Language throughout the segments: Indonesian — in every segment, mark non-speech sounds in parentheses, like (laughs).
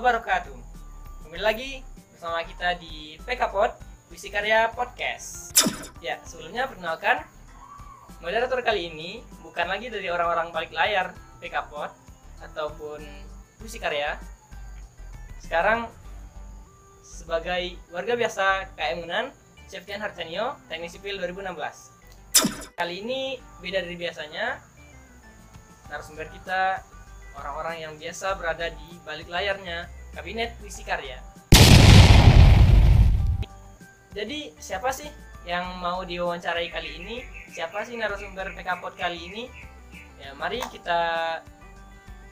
wabarakatuh. Kembali lagi bersama kita di PK Pod Karya Podcast. Ya, sebelumnya perkenalkan moderator kali ini bukan lagi dari orang-orang balik layar PK Pod ataupun Puisi Karya. Sekarang sebagai warga biasa KM Unan, Septian Harcanio, Teknik Sipil 2016. Kali ini beda dari biasanya. Narasumber kita orang-orang yang biasa berada di balik layarnya Kabinet Puisi Karya. Jadi siapa sih yang mau diwawancarai kali ini? Siapa sih narasumber PK Pod kali ini? Ya, mari kita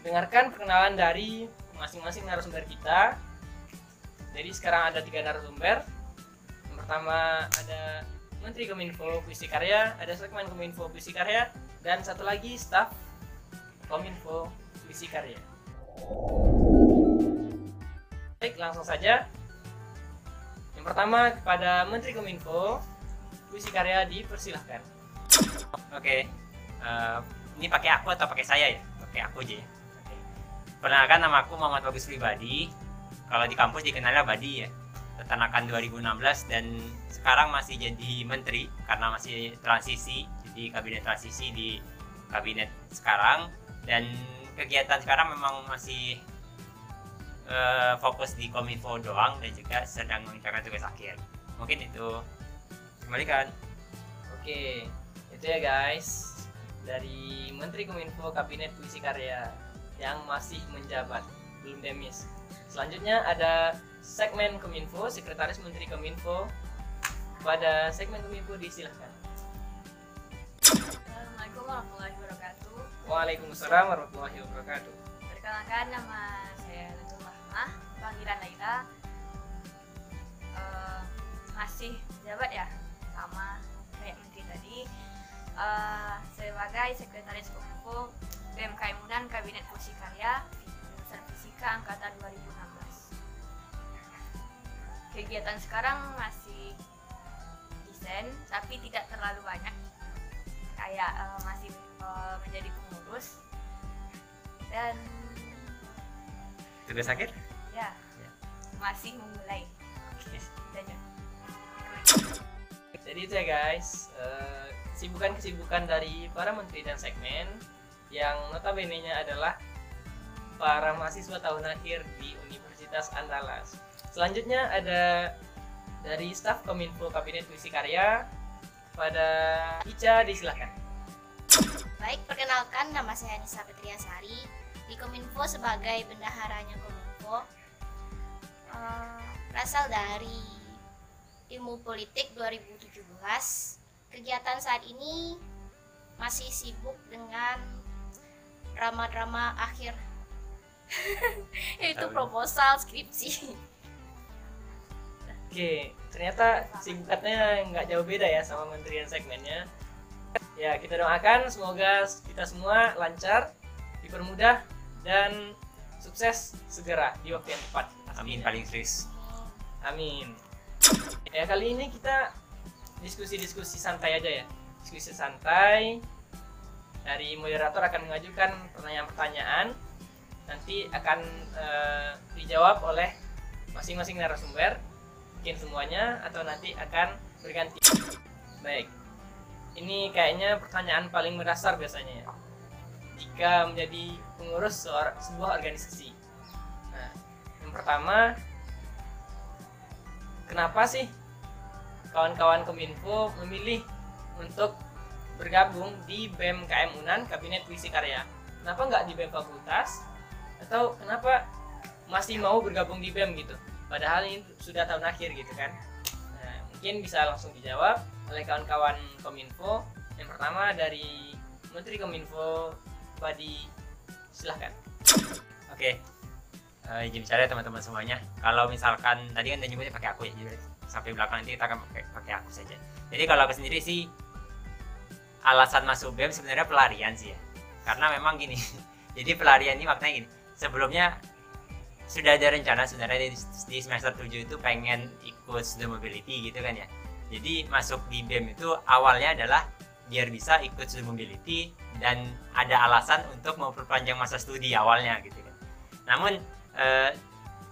dengarkan perkenalan dari masing-masing narasumber kita. Jadi sekarang ada tiga narasumber. Yang pertama ada Menteri Kominfo Puisi Karya, ada segmen Kominfo Puisi Karya, dan satu lagi staf Kominfo Puisi Karya. Baik, langsung saja. Yang pertama kepada Menteri Kominfo, Puisi Karya dipersilahkan. Oke, eh, ini pakai aku atau pakai saya ya? Pakai aku aja ya. Oke. Perkenalkan nama aku Muhammad Bagus Pribadi. Kalau di kampus dikenalnya Badi ya. Peternakan 2016 dan sekarang masih jadi menteri karena masih transisi jadi kabinet transisi di kabinet sekarang dan kegiatan sekarang memang masih eh, fokus di kominfo doang dan juga sedang mengerjakan tugas akhir. Mungkin itu kembalikan. Oke, itu ya guys dari Menteri Kominfo Kabinet Puisi Karya yang masih menjabat, belum demis. Selanjutnya ada segmen Kominfo, Sekretaris Menteri Kominfo. Pada segmen Kominfo disilahkan. Assalamualaikum warahmatullahi wabarakatuh. Waalaikumsalam warahmatullahi wabarakatuh. Perkenalkan nama saya Latul Mahmah, panggilan Laila. Eh, masih jabat ya, sama kayak menteri tadi. Eh, sebagai Sekretaris Kominfo BMKM Unan Kabinet Puisi Karya jurusan Fisika Angkatan 2016. Kegiatan sekarang masih desain, tapi tidak terlalu banyak. Kayak eh, masih pengurus dan Tugas akhir? ya Ya. masih memulai Oke. Tanya. Jadi itu ya guys, eh, kesibukan-kesibukan dari para menteri dan segmen yang notabene-nya adalah para mahasiswa tahun akhir di Universitas Andalas. Selanjutnya ada dari staf Kominfo Kabinet Puisi Karya pada Ica disilahkan. Baik, perkenalkan nama saya Nisa Petriasari di Kominfo sebagai bendaharanya Kominfo. Eh, berasal dari ilmu politik 2017. Kegiatan saat ini masih sibuk dengan drama-drama akhir (laughs) yaitu proposal skripsi. Oke, ternyata kesibukannya nggak jauh beda ya sama menteri dan segmennya. Ya, kita doakan semoga kita semua lancar, dipermudah, dan sukses segera di waktu yang tepat. Amin paling serius. Amin. Ya, kali ini kita diskusi-diskusi santai aja ya. Diskusi santai. Dari moderator akan mengajukan pertanyaan-pertanyaan. Nanti akan eh, dijawab oleh masing-masing narasumber mungkin semuanya atau nanti akan berganti. Baik. Ini kayaknya pertanyaan paling mendasar biasanya ya. Jika menjadi pengurus sebuah organisasi. Nah, yang pertama kenapa sih kawan-kawan Kominfo memilih untuk bergabung di BEM KM Unan Kabinet Puisi Karya? Kenapa nggak di BEM Fakultas? Atau kenapa masih mau bergabung di BEM gitu? Padahal ini sudah tahun akhir gitu kan. Mungkin bisa langsung dijawab oleh kawan-kawan Kominfo. Yang pertama dari Menteri Kominfo Badi silahkan. Oke. Eh, izin bicara ya teman-teman semuanya. Kalau misalkan tadi kan nyebutnya pakai aku ya, jadi sampai belakang nanti kita akan pakai pakai aku saja. Jadi kalau aku sendiri sih alasan masuk BEM sebenarnya pelarian sih ya. Karena memang gini. (laughs) jadi pelarian ini maknanya gini. Sebelumnya sudah ada rencana sebenarnya di, di semester 7 itu pengen ikut student mobility gitu kan ya. Jadi masuk di BEM itu awalnya adalah biar bisa ikut student mobility dan ada alasan untuk memperpanjang masa studi awalnya gitu kan. Namun eh,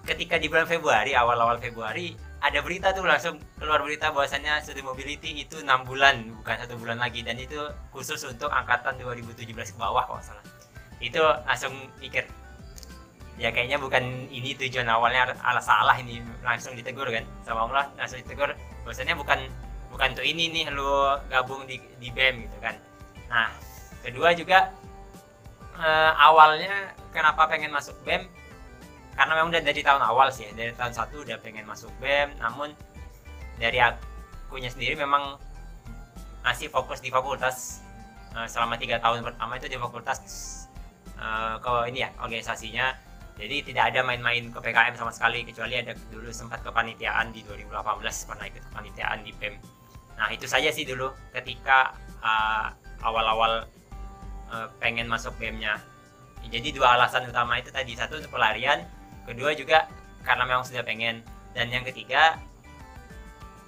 ketika di bulan Februari awal-awal Februari ada berita tuh langsung keluar berita bahwasannya student mobility itu enam bulan bukan satu bulan lagi dan itu khusus untuk angkatan 2017 ke bawah kalau salah itu langsung pikir ya kayaknya bukan ini tujuan awalnya ala salah ini langsung ditegur kan? Sama Allah langsung ditegur. Bahwasannya bukan bukan untuk ini nih lu gabung di di BEM gitu kan? Nah kedua juga eh, awalnya kenapa pengen masuk BEM? Karena memang udah dari tahun awal sih ya. dari tahun satu udah pengen masuk BEM. Namun dari akunya sendiri memang masih fokus di fakultas. Eh, selama tiga tahun pertama itu di fakultas eh, ke ini ya organisasinya jadi tidak ada main-main ke PKM sama sekali kecuali ada dulu sempat kepanitiaan di 2018 pernah ikut kepanitiaan di BEM nah itu saja sih dulu ketika eh, awal-awal eh, pengen masuk BEM-nya jadi dua alasan utama itu tadi satu untuk pelarian kedua juga karena memang sudah pengen. Dan yang ketiga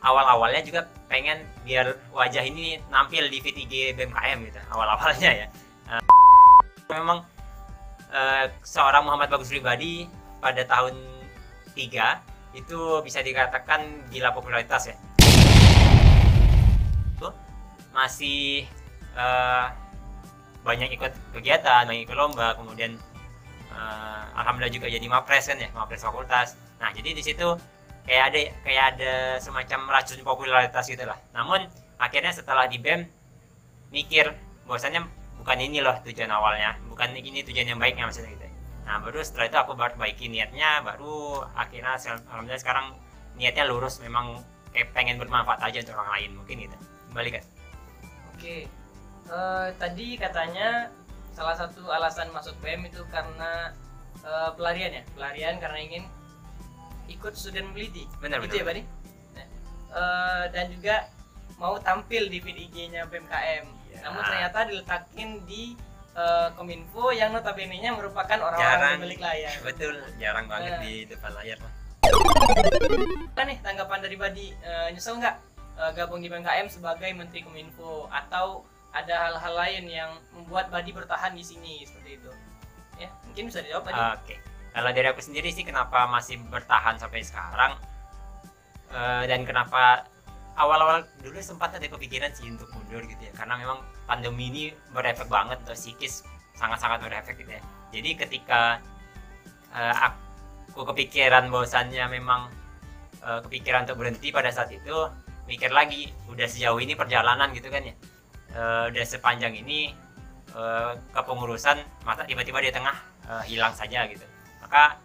awal-awalnya juga pengen biar wajah ini nampil di V3 BMKM gitu awal-awalnya ya. Eh, memang eh, seorang Muhammad Bagus pribadi pada tahun 3 itu bisa dikatakan gila popularitas ya. Tuh, masih eh, banyak ikut kegiatan banyak ikut lomba kemudian eh, alhamdulillah juga jadi mapres kan ya mapres fakultas. Nah jadi di situ kayak ada kayak ada semacam racun popularitas gitu lah. Namun akhirnya setelah di BEM mikir bahwasannya bukan ini loh tujuan awalnya. Bukan ini tujuan yang baiknya maksudnya gitu. Nah baru setelah itu aku perbaiki niatnya baru akhirnya alhamdulillah sekarang niatnya lurus. Memang kayak pengen bermanfaat aja untuk orang lain mungkin gitu. Kembali kan Oke, Eh, tadi katanya salah satu alasan masuk BEM itu karena eh, pelarian ya, pelarian karena ingin ikut student mobility. benar gitu ya, benar. Badi? Nah, eh, dan juga mau tampil di feed IG-nya BMKM. Iya. Namun ternyata diletakin di eh, Kominfo yang notabene-nya merupakan orang-orang pemilik layar. betul jarang banget Nah. di depan layar lah Apa nih tanggapan dari Badi? Eh, nyesel nggak eh, gabung di BMKM sebagai Menteri Kominfo atau ada hal-hal lain yang membuat Badi bertahan di sini seperti itu? Ya, mungkin bisa dijawab Badi. Oke, kalau dari aku sendiri sih kenapa masih bertahan sampai sekarang dan kenapa awal-awal dulu sempat ada kepikiran sih untuk mundur gitu ya, karena memang pandemi ini berefek banget untuk psikis sangat-sangat berefek gitu ya. Jadi ketika eh, aku kepikiran bahwasannya memang eh, kepikiran untuk berhenti pada saat itu, mikir lagi udah sejauh ini perjalanan gitu kan ya, Eh, udah sepanjang ini eh, kepengurusan masa tiba-tiba di tengah eh, hilang saja gitu. Maka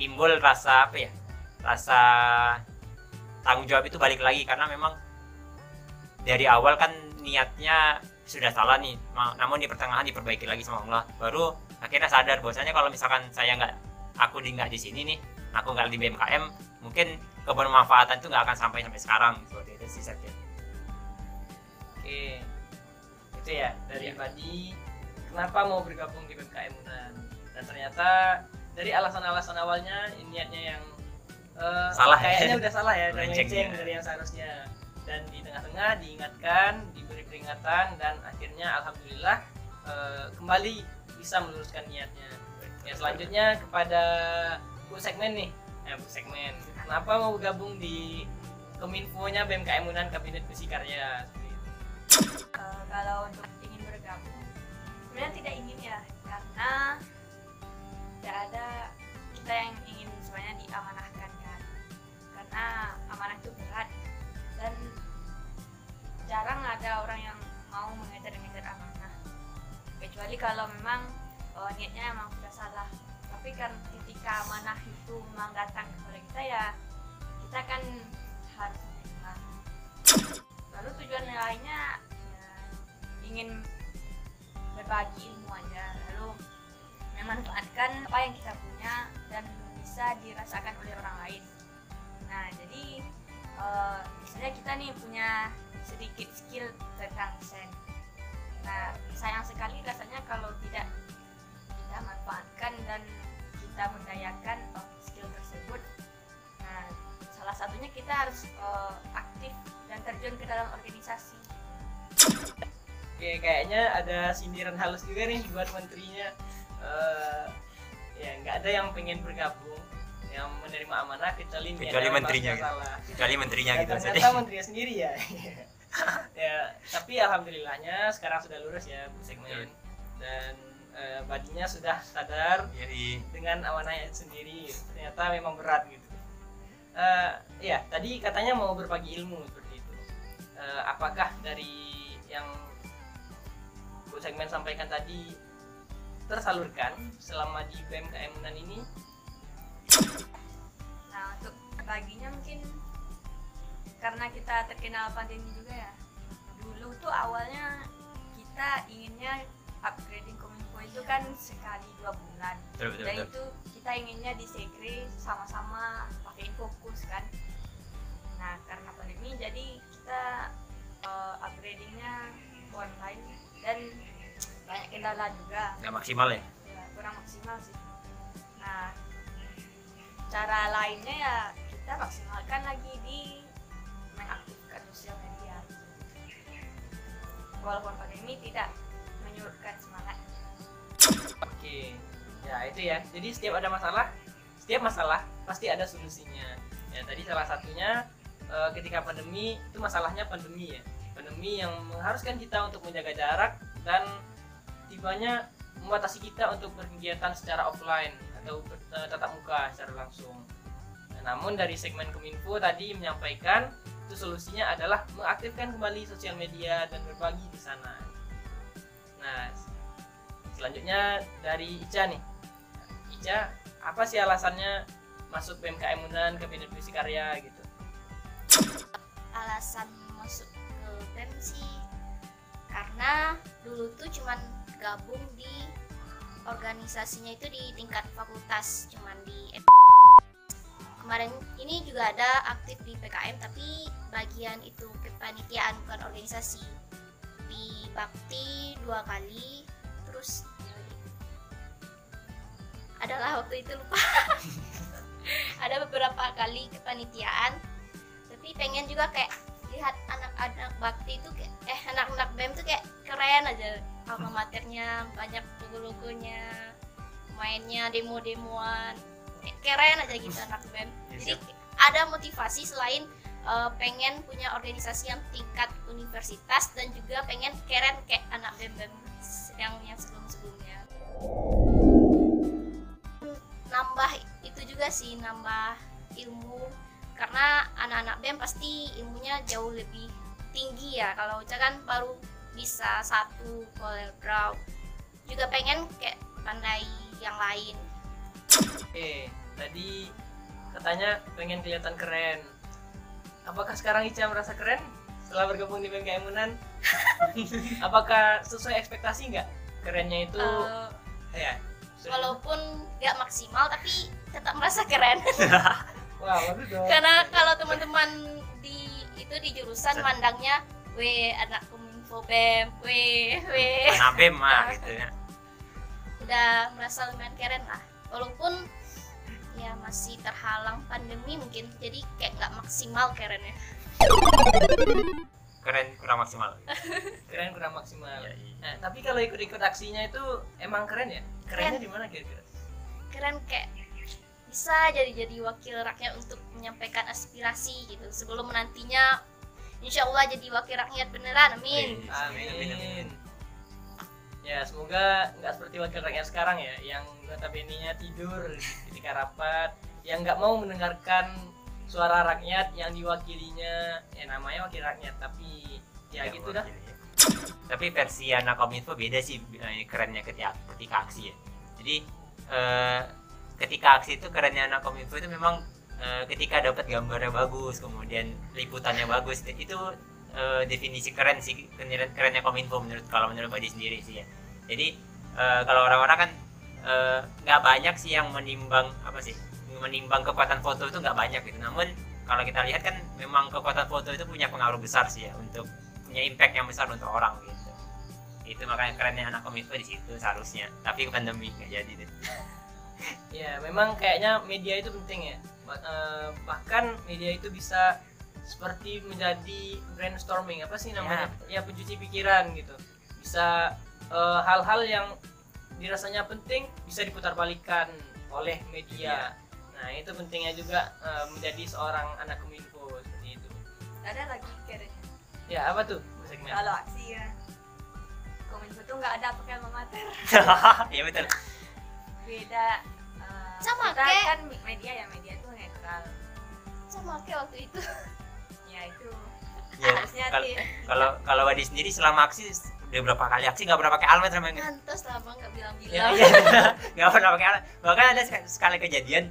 timbul rasa apa ya rasa tanggung jawab itu balik lagi karena memang dari awal kan niatnya sudah salah nih namun di pertengahan diperbaiki lagi sama Allah baru akhirnya sadar bahwasanya kalau misalkan saya nggak aku di nggak di sini nih aku nggak di BMKM mungkin kebermanfaatan itu nggak akan sampai sampai sekarang seperti itu sih Septi. Oke, itu ya dari Iya. Badi. Kenapa mau bergabung di BMKM Unan? Dan ternyata dari alasan-alasan awalnya niatnya yang eh, Salah ya. kayaknya udah salah ya, udah Melenceng ya. dari yang seharusnya. Dan di tengah-tengah diingatkan, diberi peringatan, dan akhirnya alhamdulillah eh, kembali bisa meluruskan niatnya. Ya selanjutnya kepada Bu Segmen nih, ya Bu Segmen. Kenapa mau gabung di Kominfo-nya BMKM Unan Kabinet Besi Karya? Eh, kalau untuk ingin bergabung sebenarnya tidak ingin ya kecuali kalau memang eh, niatnya memang sudah salah. Tapi kan ketika amanah itu memang datang kepada kita ya kita kan harus menerima. Lalu tujuan lainnya ya, ingin berbagi ilmu aja. Lalu memanfaatkan apa yang kita punya dan bisa dirasakan oleh orang lain. Nah jadi eh, misalnya kita nih punya sedikit skill tentang desain nah sayang sekali rasanya kalau tidak kita manfaatkan dan kita berdayakan eh, skill tersebut. Nah salah satunya kita harus eh, aktif dan terjun ke dalam organisasi. Oke, kayaknya ada sindiran halus juga nih buat menterinya. Eh, ya nggak ada yang pengen bergabung yang menerima amanah kecuali Kecuali menterinya gitu. kecuali menterinya Ya, gitu ternyata menterinya sendiri ya (laughs) (laughs) ya tapi alhamdulillahnya sekarang sudah lurus ya Bu segmen dan eh, badinya sudah sadar Jadi, dengan amanahnya sendiri. Ternyata memang berat gitu. Eh, ya tadi katanya mau berbagi ilmu seperti itu. Eh, apakah dari yang Bu segmen sampaikan tadi tersalurkan selama di BMKM Unan ini? Nah untuk baginya mungkin karena kita terkenal pandemi juga ya. Dulu tuh awalnya kita inginnya upgrading kominfo itu kan sekali dua bulan. betul betul, Dan betul. itu kita inginnya di sekre sama-sama pakai fokus kan. Nah karena pandemi jadi kita eh, upgradingnya online dan banyak kendala juga nggak maksimal ya ya kurang maksimal sih nah cara lainnya ya kita maksimalkan lagi di walaupun pandemi tidak menyurutkan semangat. Oke ya itu ya. Jadi setiap ada masalah setiap masalah pasti ada solusinya. Ya tadi salah satunya eh, ketika pandemi itu masalahnya pandemi ya. Pandemi yang mengharuskan kita untuk menjaga jarak dan tibanya membatasi kita untuk berkegiatan secara offline atau eh, tatap muka secara langsung. Nah, namun dari segmen Kominfo tadi menyampaikan itu solusinya adalah mengaktifkan kembali sosial media dan berbagi di sana. Nah, selanjutnya dari Ica nih. Ica, apa sih alasannya masuk BMKM Unan Kabinet Puisi Karya gitu? alasan masuk ke BEM sih karena dulu tuh cuman gabung di organisasinya itu di tingkat fakultas cuman di kemarin ini juga ada aktif di PKM tapi bagian itu kepanitiaan bukan organisasi. Di bakti dua kali terus adalah waktu itu lupa. (laughs) Ada beberapa kali kepanitiaan tapi pengen juga kayak lihat anak-anak bakti itu kayak eh anak-anak BEM tuh kayak keren aja. Alma maternya banyak logo-logonya mainnya demo-demoan keren aja gitu anak BEM Ya, jadi ada motivasi selain eh, pengen punya organisasi yang tingkat universitas dan juga pengen keren kayak anak BEM BEM yang yang sebelum-sebelumnya. Nambah itu juga sih nambah ilmu. Karena anak-anak BEM pasti ilmunya jauh lebih tinggi ya. Kalau Uca kan baru bisa satu Corel Draw juga pengen kayak pandai yang lain Oke, tadi katanya pengen kelihatan keren. Apakah sekarang Ica merasa keren setelah bergabung di BMKM Unan? (laughs) Apakah sesuai ekspektasi nggak? Kerennya itu Eh, ya. sudah- walaupun gak maksimal tapi tetap merasa keren (laughs) Wah, bagus dong. karena kalau teman-teman di itu di jurusan mandangnya we anak kominfo bem we we anak BEM mah gitu ya udah merasa lumayan keren lah walaupun ya masih terhalang pandemi mungkin jadi kayak nggak maksimal kerennya keren kurang maksimal (laughs) Keren kurang maksimal. ya, iya. Nah, tapi kalau ikut-ikut aksinya itu emang keren ya? Kerennya di mana kira-kira? keren kayak bisa jadi jadi wakil rakyat untuk menyampaikan aspirasi gitu sebelum nantinya insya Allah jadi wakil rakyat beneran amin Amin, amin, amin. Amin. Ya, semoga nggak seperti wakil rakyat sekarang ya, yang notabene-nya tidur ketika rapat, yang nggak mau mendengarkan suara rakyat yang diwakilinya. Ya namanya wakil rakyat, tapi ya, gitu dah. mewakili, ya. tapi versi anak kominfo beda sih eh, kerennya ketika ketika aksi ya jadi eh, ketika aksi itu kerennya anak kominfo itu memang eh, ketika dapat gambarnya bagus kemudian liputannya bagus itu eh, definisi keren sih keren- kerennya kominfo menurut kalau menurut Badi sendiri sih ya. Jadi eh, kalau orang-orang kan eh, nggak banyak sih yang menimbang apa sih menimbang kekuatan foto itu nggak banyak gitu. Namun kalau kita lihat kan memang kekuatan foto itu punya pengaruh besar sih ya untuk punya impact yang besar untuk orang gitu. Itu makanya kerennya anak kominfo di situ seharusnya tapi pandemi nggak jadi deh. (laughs) Ya, memang kayaknya media itu penting ya. Ba- bahkan media itu bisa seperti menjadi brainstorming apa sih namanya? Ya, pencuci pikiran gitu. Bisa eh, hal-hal yang dirasanya penting bisa diputar balikan oleh media. Nah itu pentingnya juga eh, menjadi seorang anak kominfo seperti itu. Ada lagi kayaknya ya apa tuh? Segmen kalau aksi ya kominfo tuh nggak ada pakai alma mater. Iya (laughs) betul. beda eh, Sama, kita kayak- kan media ya media tuh netral sama kayak waktu itu (laughs) ya itu Ya, harusnya kalau- sih Kalau kalau Wadi sendiri selama aksi udah berapa kali aksi nggak pernah pakai almet emang? pantas lah bang nggak Ya, bilang-bilang iya. (laughs) nggak pernah pakai almet. Bahkan ada sek- sekali kejadian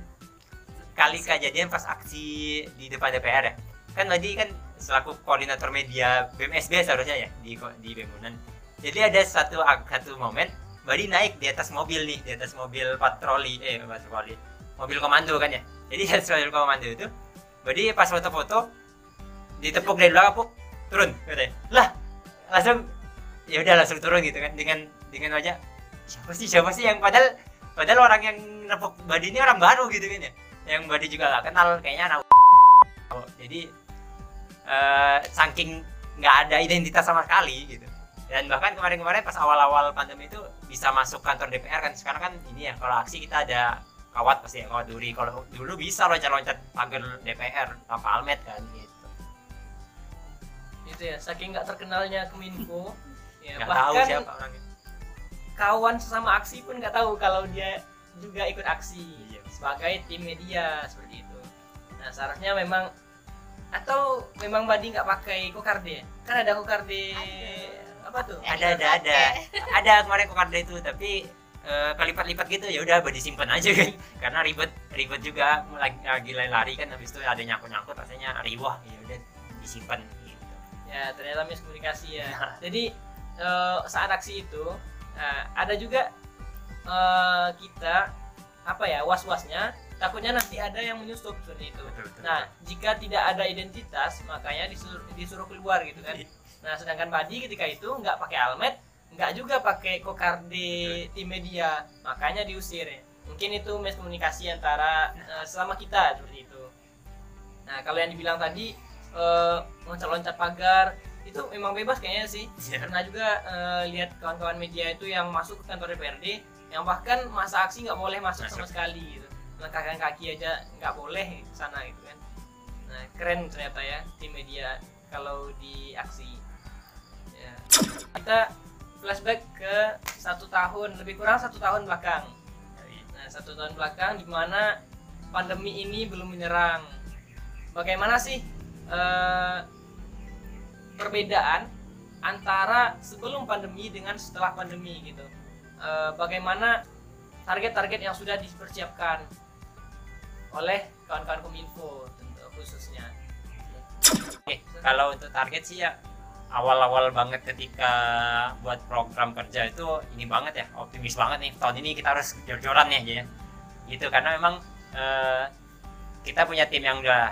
kali kejadian pas aksi di depan DPR ya. Kan Wadi kan selaku koordinator media BMSB seharusnya ya di di Bemunan. Jadi ada satu satu momen Wadi naik di atas mobil nih, di atas mobil patroli eh patroli. Mobil komando kan ya. Jadi di atas mobil komando itu Wadi pas foto-foto ditepuk dari belakang Puk, turun katanya. Lah, langsung ya udah langsung turun gitu kan dengan dengan wajah siapa sih siapa sih? Yang padahal padahal orang yang nepuk Badi ini orang baru gitu kan ya. Yang Badi juga gak kenal kayaknya anak jadi eh, saking nggak ada identitas sama sekali gitu. Dan bahkan kemarin-kemarin pas awal-awal pandemi itu bisa masuk kantor DPR kan sekarang kan ini ya kalau aksi kita ada kawat pasti ya kawat duri. Kalau dulu bisa loncat-loncat pagar DPR tanpa almet kan gitu itu ya saking nggak terkenalnya kominfo. Ya tahu bahkan siapa orangnya kawan sesama aksi pun nggak tahu kalau dia juga ikut aksi Iya. sebagai tim media seperti itu. Nah seharusnya memang atau memang Badi nggak pakai kokarde kan ada kokarde apa tuh? Ada ada ada. Ada. Kemarin kokarda itu tapi eh, kelipat-lipat gitu ya udah badi simpen aja kan. (laughs) Karena ribet ribet juga lagi, lagi lari kan habis itu ada nyangkut nyangkut rasanya riwah ya udah disimpan ya ternyata miskomunikasi ya jadi eh, saat aksi itu eh, ada juga eh, kita apa ya was-wasnya takutnya nanti ada yang menyusup seperti itu betul betul Nah, jika tidak ada identitas, makanya disuruh, disuruh keluar gitu kan. Iya. Nah, sedangkan Badi ketika itu nggak pakai almet, nggak juga pakai kokarde tim media, makanya diusir. ya. Mungkin itu miskomunikasi antara eh, selama kita seperti itu. Nah, kalau yang dibilang tadi loncat-loncat pagar itu memang bebas kayaknya sih. Iya. Pernah juga eh, lihat kawan-kawan media itu yang masuk ke kantor DPRD, yang bahkan masa aksi nggak boleh masuk sama Masuk. sekali gitu melangkahkan kaki aja nggak boleh ke sana gitu kan nah keren ternyata ya tim media kalau di aksi ya. kita flashback ke satu tahun lebih kurang satu tahun belakang nah satu tahun belakang di mana pandemi ini belum menyerang bagaimana sih eh, perbedaan antara sebelum pandemi dengan setelah pandemi gitu. Eh, bagaimana target-target yang sudah dipersiapkan oleh kawan-kawan kominfo tentu khususnya. Oke, kalau untuk target sih ya awal-awal banget ketika buat program kerja itu ini banget ya optimis banget nih tahun ini kita harus jor-joran ya. Gitu karena memang eh, kita punya tim yang udah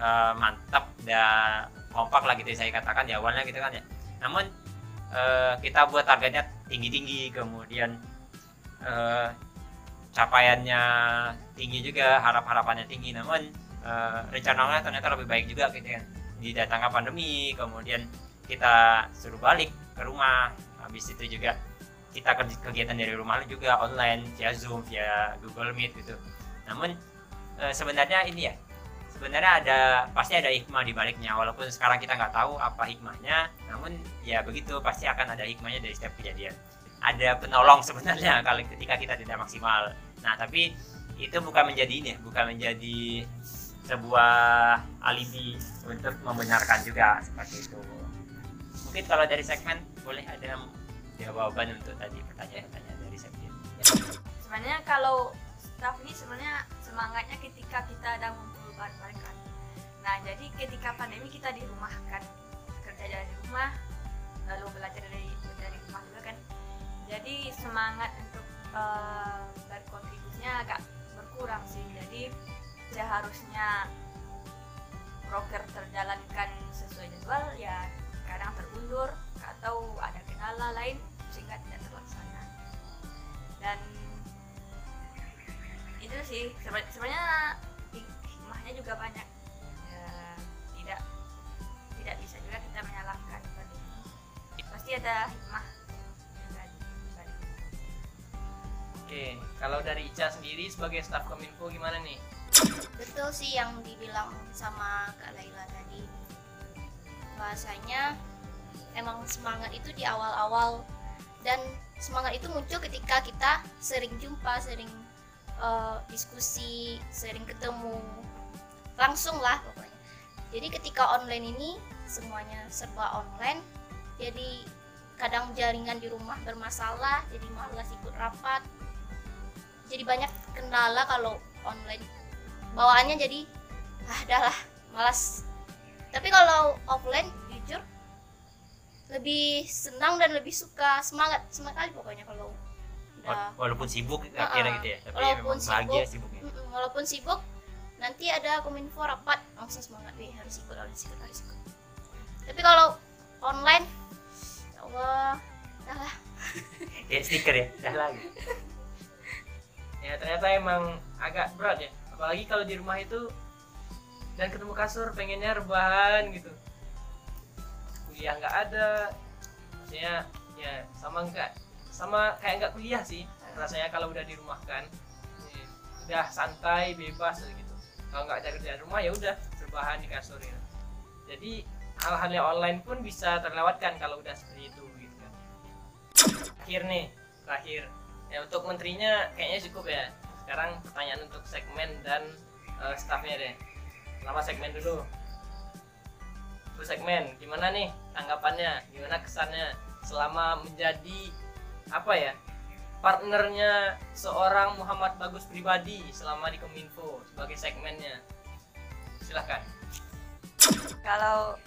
eh, mantap udah kompak lah gitu saya katakan di awalnya gitu kan ya. Namun eh, kita buat targetnya tinggi-tinggi kemudian eh, capaiannya tinggi juga harap-harapannya tinggi. Namun eh, rencananya ternyata lebih baik juga gitu kan didatangkan pandemi kemudian kita suruh balik ke rumah. Habis itu juga kita kegiatan dari rumah juga online via zoom via google meet gitu. Namun eh, sebenarnya ini ya sebenarnya ada pasti ada hikmah di baliknya. Walaupun sekarang kita nggak tahu apa hikmahnya namun ya begitu pasti akan ada hikmahnya dari setiap kejadian. Ada penolong (laughs) sebenarnya kalau ketika kita tidak maksimal. Nah tapi itu bukan menjadi ini ya, bukan menjadi sebuah alibi untuk membenarkan juga seperti itu. Mungkin kalau dari segmen boleh ada jawaban untuk tadi pertanyaan-pertanyaan dari segmen? Sebenarnya kalau staff ini sebenarnya semangatnya ketika kita ada kan nah jadi ketika pandemi kita dirumahkan kerja dari rumah lalu belajar dari dari rumah juga kan. Jadi semangat untuk eh, berkontribusinya agak berkurang sih. Jadi seharusnya proker terjalankan sesuai jadwal ya kadang terundur atau ada kendala lain sehingga tidak terlaksana. Dan itu sih seben- sebenarnya hikmahnya juga banyak Ya, tidak tidak bisa juga kita menyalahkan pasti ada hikmah. Oke, kalau dari Ica sendiri sebagai staf Kominfo gimana nih? betul sih yang dibilang sama Kak Laila tadi bahasanya emang semangat itu di awal-awal dan semangat itu muncul ketika kita sering jumpa sering eh, diskusi sering ketemu langsung lah pokoknya jadi ketika online ini semuanya serba online jadi kadang jaringan di rumah bermasalah jadi malas ikut rapat jadi banyak kendala kalau online bawaannya jadi ah dah lah malas tapi kalau offline jujur lebih senang dan lebih suka semangat semangat kali pokoknya kalau udah Walaupun sibuk Heeh. akhirnya gitu ya. Tapi Walaupun memang bahagia sibuk. sibuknya. Mm-mm, walaupun sibuk nanti ada kominfo rapat langsung semangat deh harus ikut harus ikut harus ikut tapi kalau online ya Allah dah lah Kayak (laughs) stiker ya. Dah lagi. Ya ternyata emang agak berat ya, apalagi kalau di rumah itu dan ketemu kasur pengennya rebahan gitu. Kuliah nggak ada, maksudnya ya sama nggak sama kayak nggak kuliah sih rasanya kalau udah di rumah kan. Ya, udah santai bebas gitu. Kalau nggak ada kerjaan rumah ya udah rebahan di kasur ya. Jadi hal-hal yang online pun bisa terlewatkan kalau udah seperti itu gitu kan. Akhir nih, terakhir. Ya untuk menterinya kayaknya cukup ya. Sekarang pertanyaan untuk segmen dan eh, staffnya deh. Pertama segmen dulu. Bu segmen. Gimana nih tanggapannya? Gimana kesannya? Selama menjadi apa ya partnernya seorang Muhammad Bagus pribadi selama di Kominfo sebagai segmennya silahkan (laughs) Kalau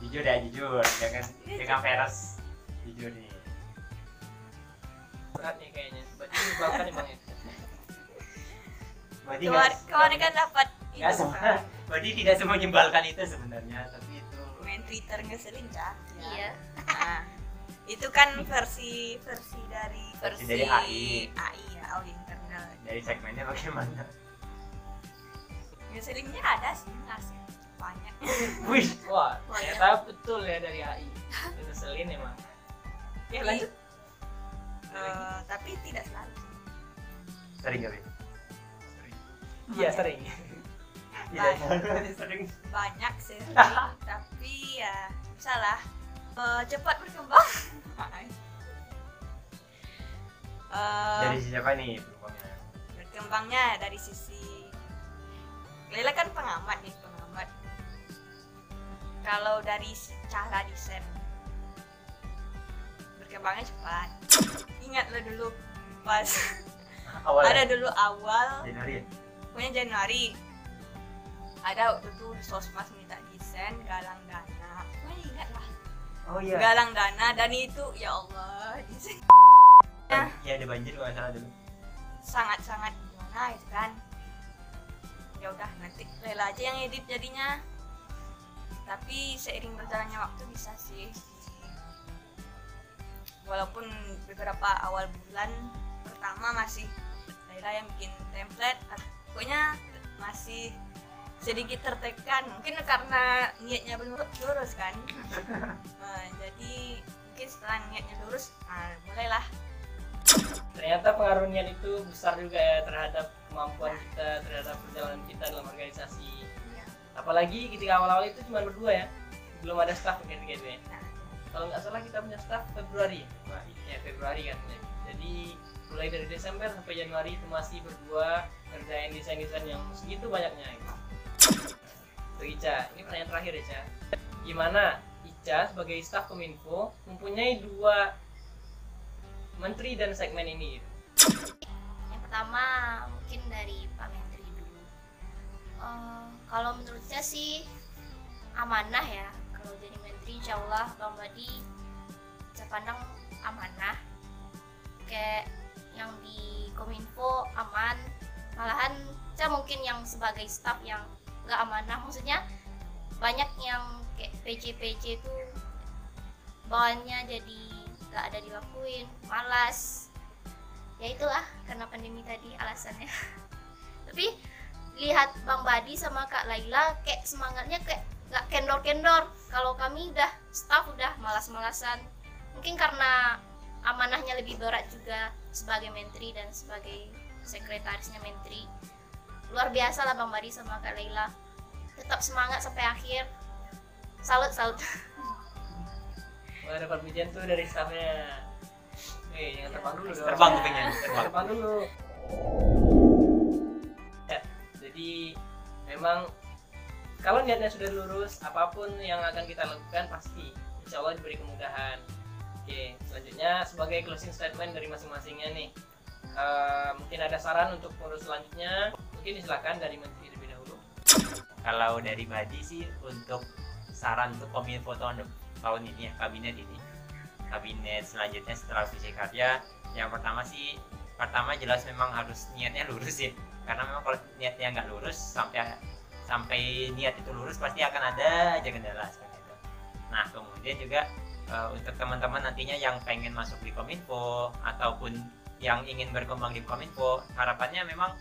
Jujur ya, jujur. Jangan jangan peres. Jujur nih. berat nih kayaknya berarti menyebalkan nih bang ya Berarti kemarin, kan dapat nggak itu semua. (laughs) Berarti tidak semua menyebalkan itu sebenarnya, tapi itu main Twitter ngeselin cah. iya Nah, itu kan versi versi dari Versi versi dari AI. AI ya, oh internal. dari segmennya bagaimana? Ngeselinnya ada sih, asli banyak. (laughs) Wih, wah ternyata betul ya dari AI itu selin emang ya lanjut Eh, tapi tidak selalu. sering kali. iya sering Tidak selalu (laughs) sering. Banyak sih, (laughs) tapi ya bisa lah. Eh, cepat berkembang. Eh, Dari siapa nih penumpangnya? berkembangnya dari sisi Lela kan pengamat nih pengamat. Kalau dari cara desain berkembangnya cepat. (laughs) Ingatlah dulu pas (laughs) Awal ada dulu awal. Januari ya? pokoknya Januari. Ada waktu itu sosmas minta desain galang dana. Pokoknya ingat lah. Oh iya. galang dana dan itu ya Allah desain. Iya ada banjir kalau salah dulu. sangat-sangat gimana gitu kan ya udah nanti Lela aja yang edit jadinya. Tapi seiring berjalannya waktu bisa sih. Walaupun beberapa awal bulan pertama masih Lela yang bikin template ah, pokoknya masih sedikit tertekan. Mungkin karena niatnya belum lurus kan. Nah, (laughs) jadi mungkin setelah niatnya lurus nah, mulailah ternyata pengaruh niat itu besar juga ya terhadap kemampuan kita terhadap perjalanan kita dalam organisasi ya. apalagi ketika awal-awal itu cuma berdua ya belum ada staff gitu gitu ya Nah. kalau nggak salah kita punya staff Februari ya Februari kan ya. jadi mulai dari Desember sampai Januari itu masih berdua ngerjain desain-desain yang segitu banyaknya gitu. Tuh Ica, ini pertanyaan terakhir Ica gimana Ica sebagai staf Kominfo mempunyai dua menteri dan segmen ini gitu? Pertama mungkin dari Pak Menteri dulu. Eh, kalau menurut saya sih amanah ya kalau jadi menteri insya Allah Bang Badi saya pandang amanah. Kayak yang di Kominfo aman malahan saya mungkin yang sebagai staff yang nggak amanah maksudnya banyak yang kayak PC-PC itu bawaannya jadi nggak ada dilakuin malas ya itulah karena pandemi tadi alasannya. (laughs) Tapi lihat Bang Badi sama Kak Laila kayak semangatnya kayak nggak kendor-kendor. Kalau kami udah staff udah malas-malasan. Mungkin karena amanahnya lebih berat juga sebagai menteri dan sebagai sekretarisnya menteri. Luar biasa lah Bang Badi sama Kak Leila tetap semangat sampai akhir. Salut salut. (laughs) Wah, dapat pujian tuh dari staffnya. Eh, jangan terbang dulu dong. Terbang kupingnya, terbang. Terbang dulu. Ya, jadi memang kalau niatnya sudah lurus, apa pun yang akan kita lakukan pasti insya Allah diberi kemudahan. Oke, selanjutnya sebagai closing statement dari masing-masingnya nih, eh, mungkin ada saran untuk pengurus selanjutnya. Mungkin silakan dari menteri terlebih dahulu. kalau dari Badi sih untuk saran untuk kominfo tahun dep- tahun ini ya kabinet ini kabinet selanjutnya setelah visi karya. Yang pertama sih pertama jelas memang harus niatnya lurus ya karena memang kalau niatnya nggak lurus sampai sampai niat itu lurus pasti akan ada aja kendala seperti itu. Nah kemudian juga eh, untuk teman-teman nantinya yang pengen masuk di kominfo ataupun yang ingin berkembang di kominfo harapannya memang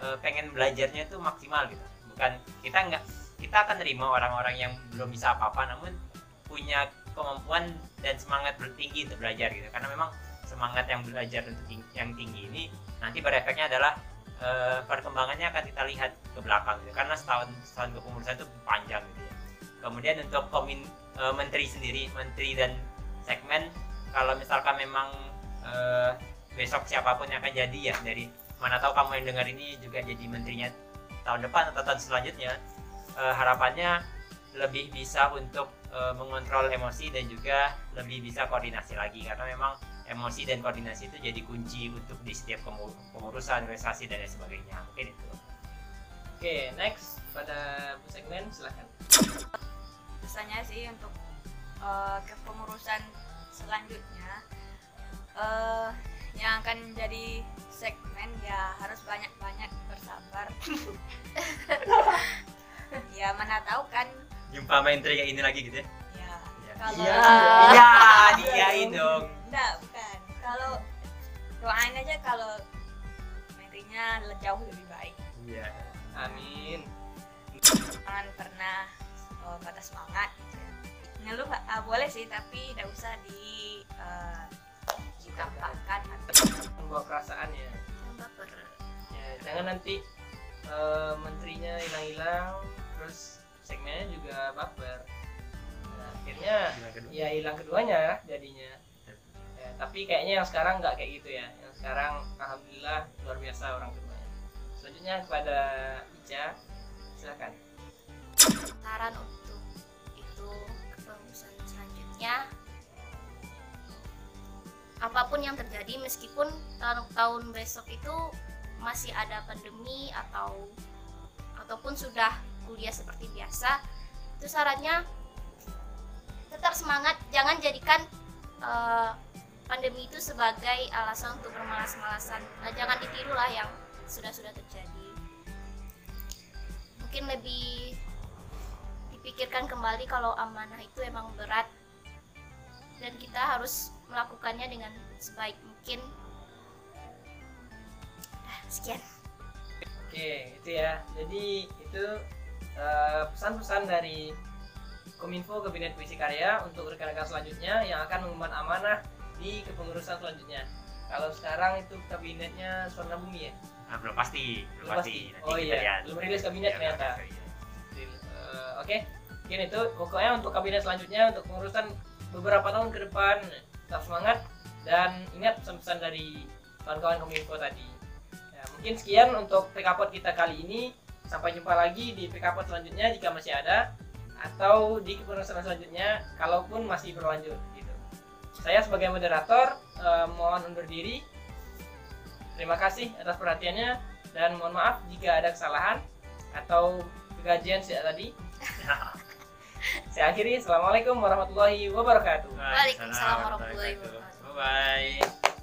eh, pengen belajarnya itu maksimal gitu. Bukan kita nggak kita akan terima orang-orang yang belum bisa apa-apa namun punya kemampuan dan semangat bertinggi untuk belajar gitu. Karena memang semangat yang belajar untuk yang tinggi ini nanti berefeknya adalah eh, perkembangannya akan kita lihat ke belakang gitu. Karena setahun setahun kepengurusan itu panjang gitu. Ya kemudian untuk komin eh, menteri sendiri menteri dan segmen kalau misalkan memang eh, besok siapa pun yang akan jadi ya dari mana tahu kamu yang dengar ini juga jadi menterinya tahun depan atau tahun selanjutnya eh, harapannya lebih bisa untuk eh, mengontrol emosi dan juga lebih bisa koordinasi lagi. Karena memang emosi dan koordinasi itu jadi kunci untuk di setiap pengurusan organisasi dan lain sebagainya. Mungkin itu. Oke, next. Pada Bu segmen silakan. pesannya sih untuk eh, kepengurusan selanjutnya eh yang akan jadi segmen ya harus banyak-banyak bersabar. (laughs) Ya mana tahu kan jumpa menteri kayak ini lagi gitu ya ya Iya. kalau iya iya diain dong enggak bukan kalau doain aja kalau menterinya jauh lebih baik iya Amin. jangan pernah eh, patah semangat gitu ya. ngeluh ah, boleh sih tapi tidak usah di eh, ditampakkan Membawa perasaan ya. Baper. ya jangan nanti eh, menterinya hilang-hilang terus segmennya juga baper. Nah, akhirnya ya hilang keduanya jadinya. Ya, tapi kayaknya yang sekarang nggak kayak gitu ya. Yang sekarang alhamdulillah luar biasa orang keduanya selanjutnya kepada Ica silakan. Saran untuk itu kepengurusan selanjutnya. Apa pun yang terjadi meskipun tahun, tahun besok itu masih ada pandemi atau ataupun sudah kuliah seperti biasa. Itu sarannya tetap semangat jangan jadikan eh, pandemi itu sebagai alasan untuk bermalas-malasan. Nah, jangan ditiru lah yang sudah-sudah terjadi. Mungkin lebih dipikirkan kembali kalau amanah itu emang berat. Dan kita harus melakukannya dengan sebaik mungkin. Dah, sekian. Oke itu ya. Jadi itu pesan-pesan dari Kominfo Kabinet Puisi Karya untuk rekan-rekan selanjutnya yang akan mengemban amanah di kepengurusan selanjutnya kalau sekarang itu kabinetnya Swarna Bumi ya Ah, belum pasti belum, Belum pasti. pasti. Nanti Oh kita iya, lihat. belum rilis kabinet Iya, ternyata. Eh, Oke, mungkin itu pokoknya untuk kabinet selanjutnya untuk pengurusan beberapa tahun ke depan tetap semangat dan ingat pesan-pesan dari kawan-kawan Kominfo tadi. Ya, mungkin sekian untuk PKPOD kita kali ini. Sampai jumpa lagi di PKPOD selanjutnya jika masih ada atau di kepengurusan selanjutnya kalaupun masih berlanjut gitu. Saya sebagai moderator eh, mohon undur diri. Terima kasih atas perhatiannya dan mohon maaf jika ada kesalahan atau kegajian saya tadi. (laughs) Saya akhiri. Assalamualaikum warahmatullahi wabarakatuh. Waalaikumsalam warahmatullahi wabarakatuh. Bye bye.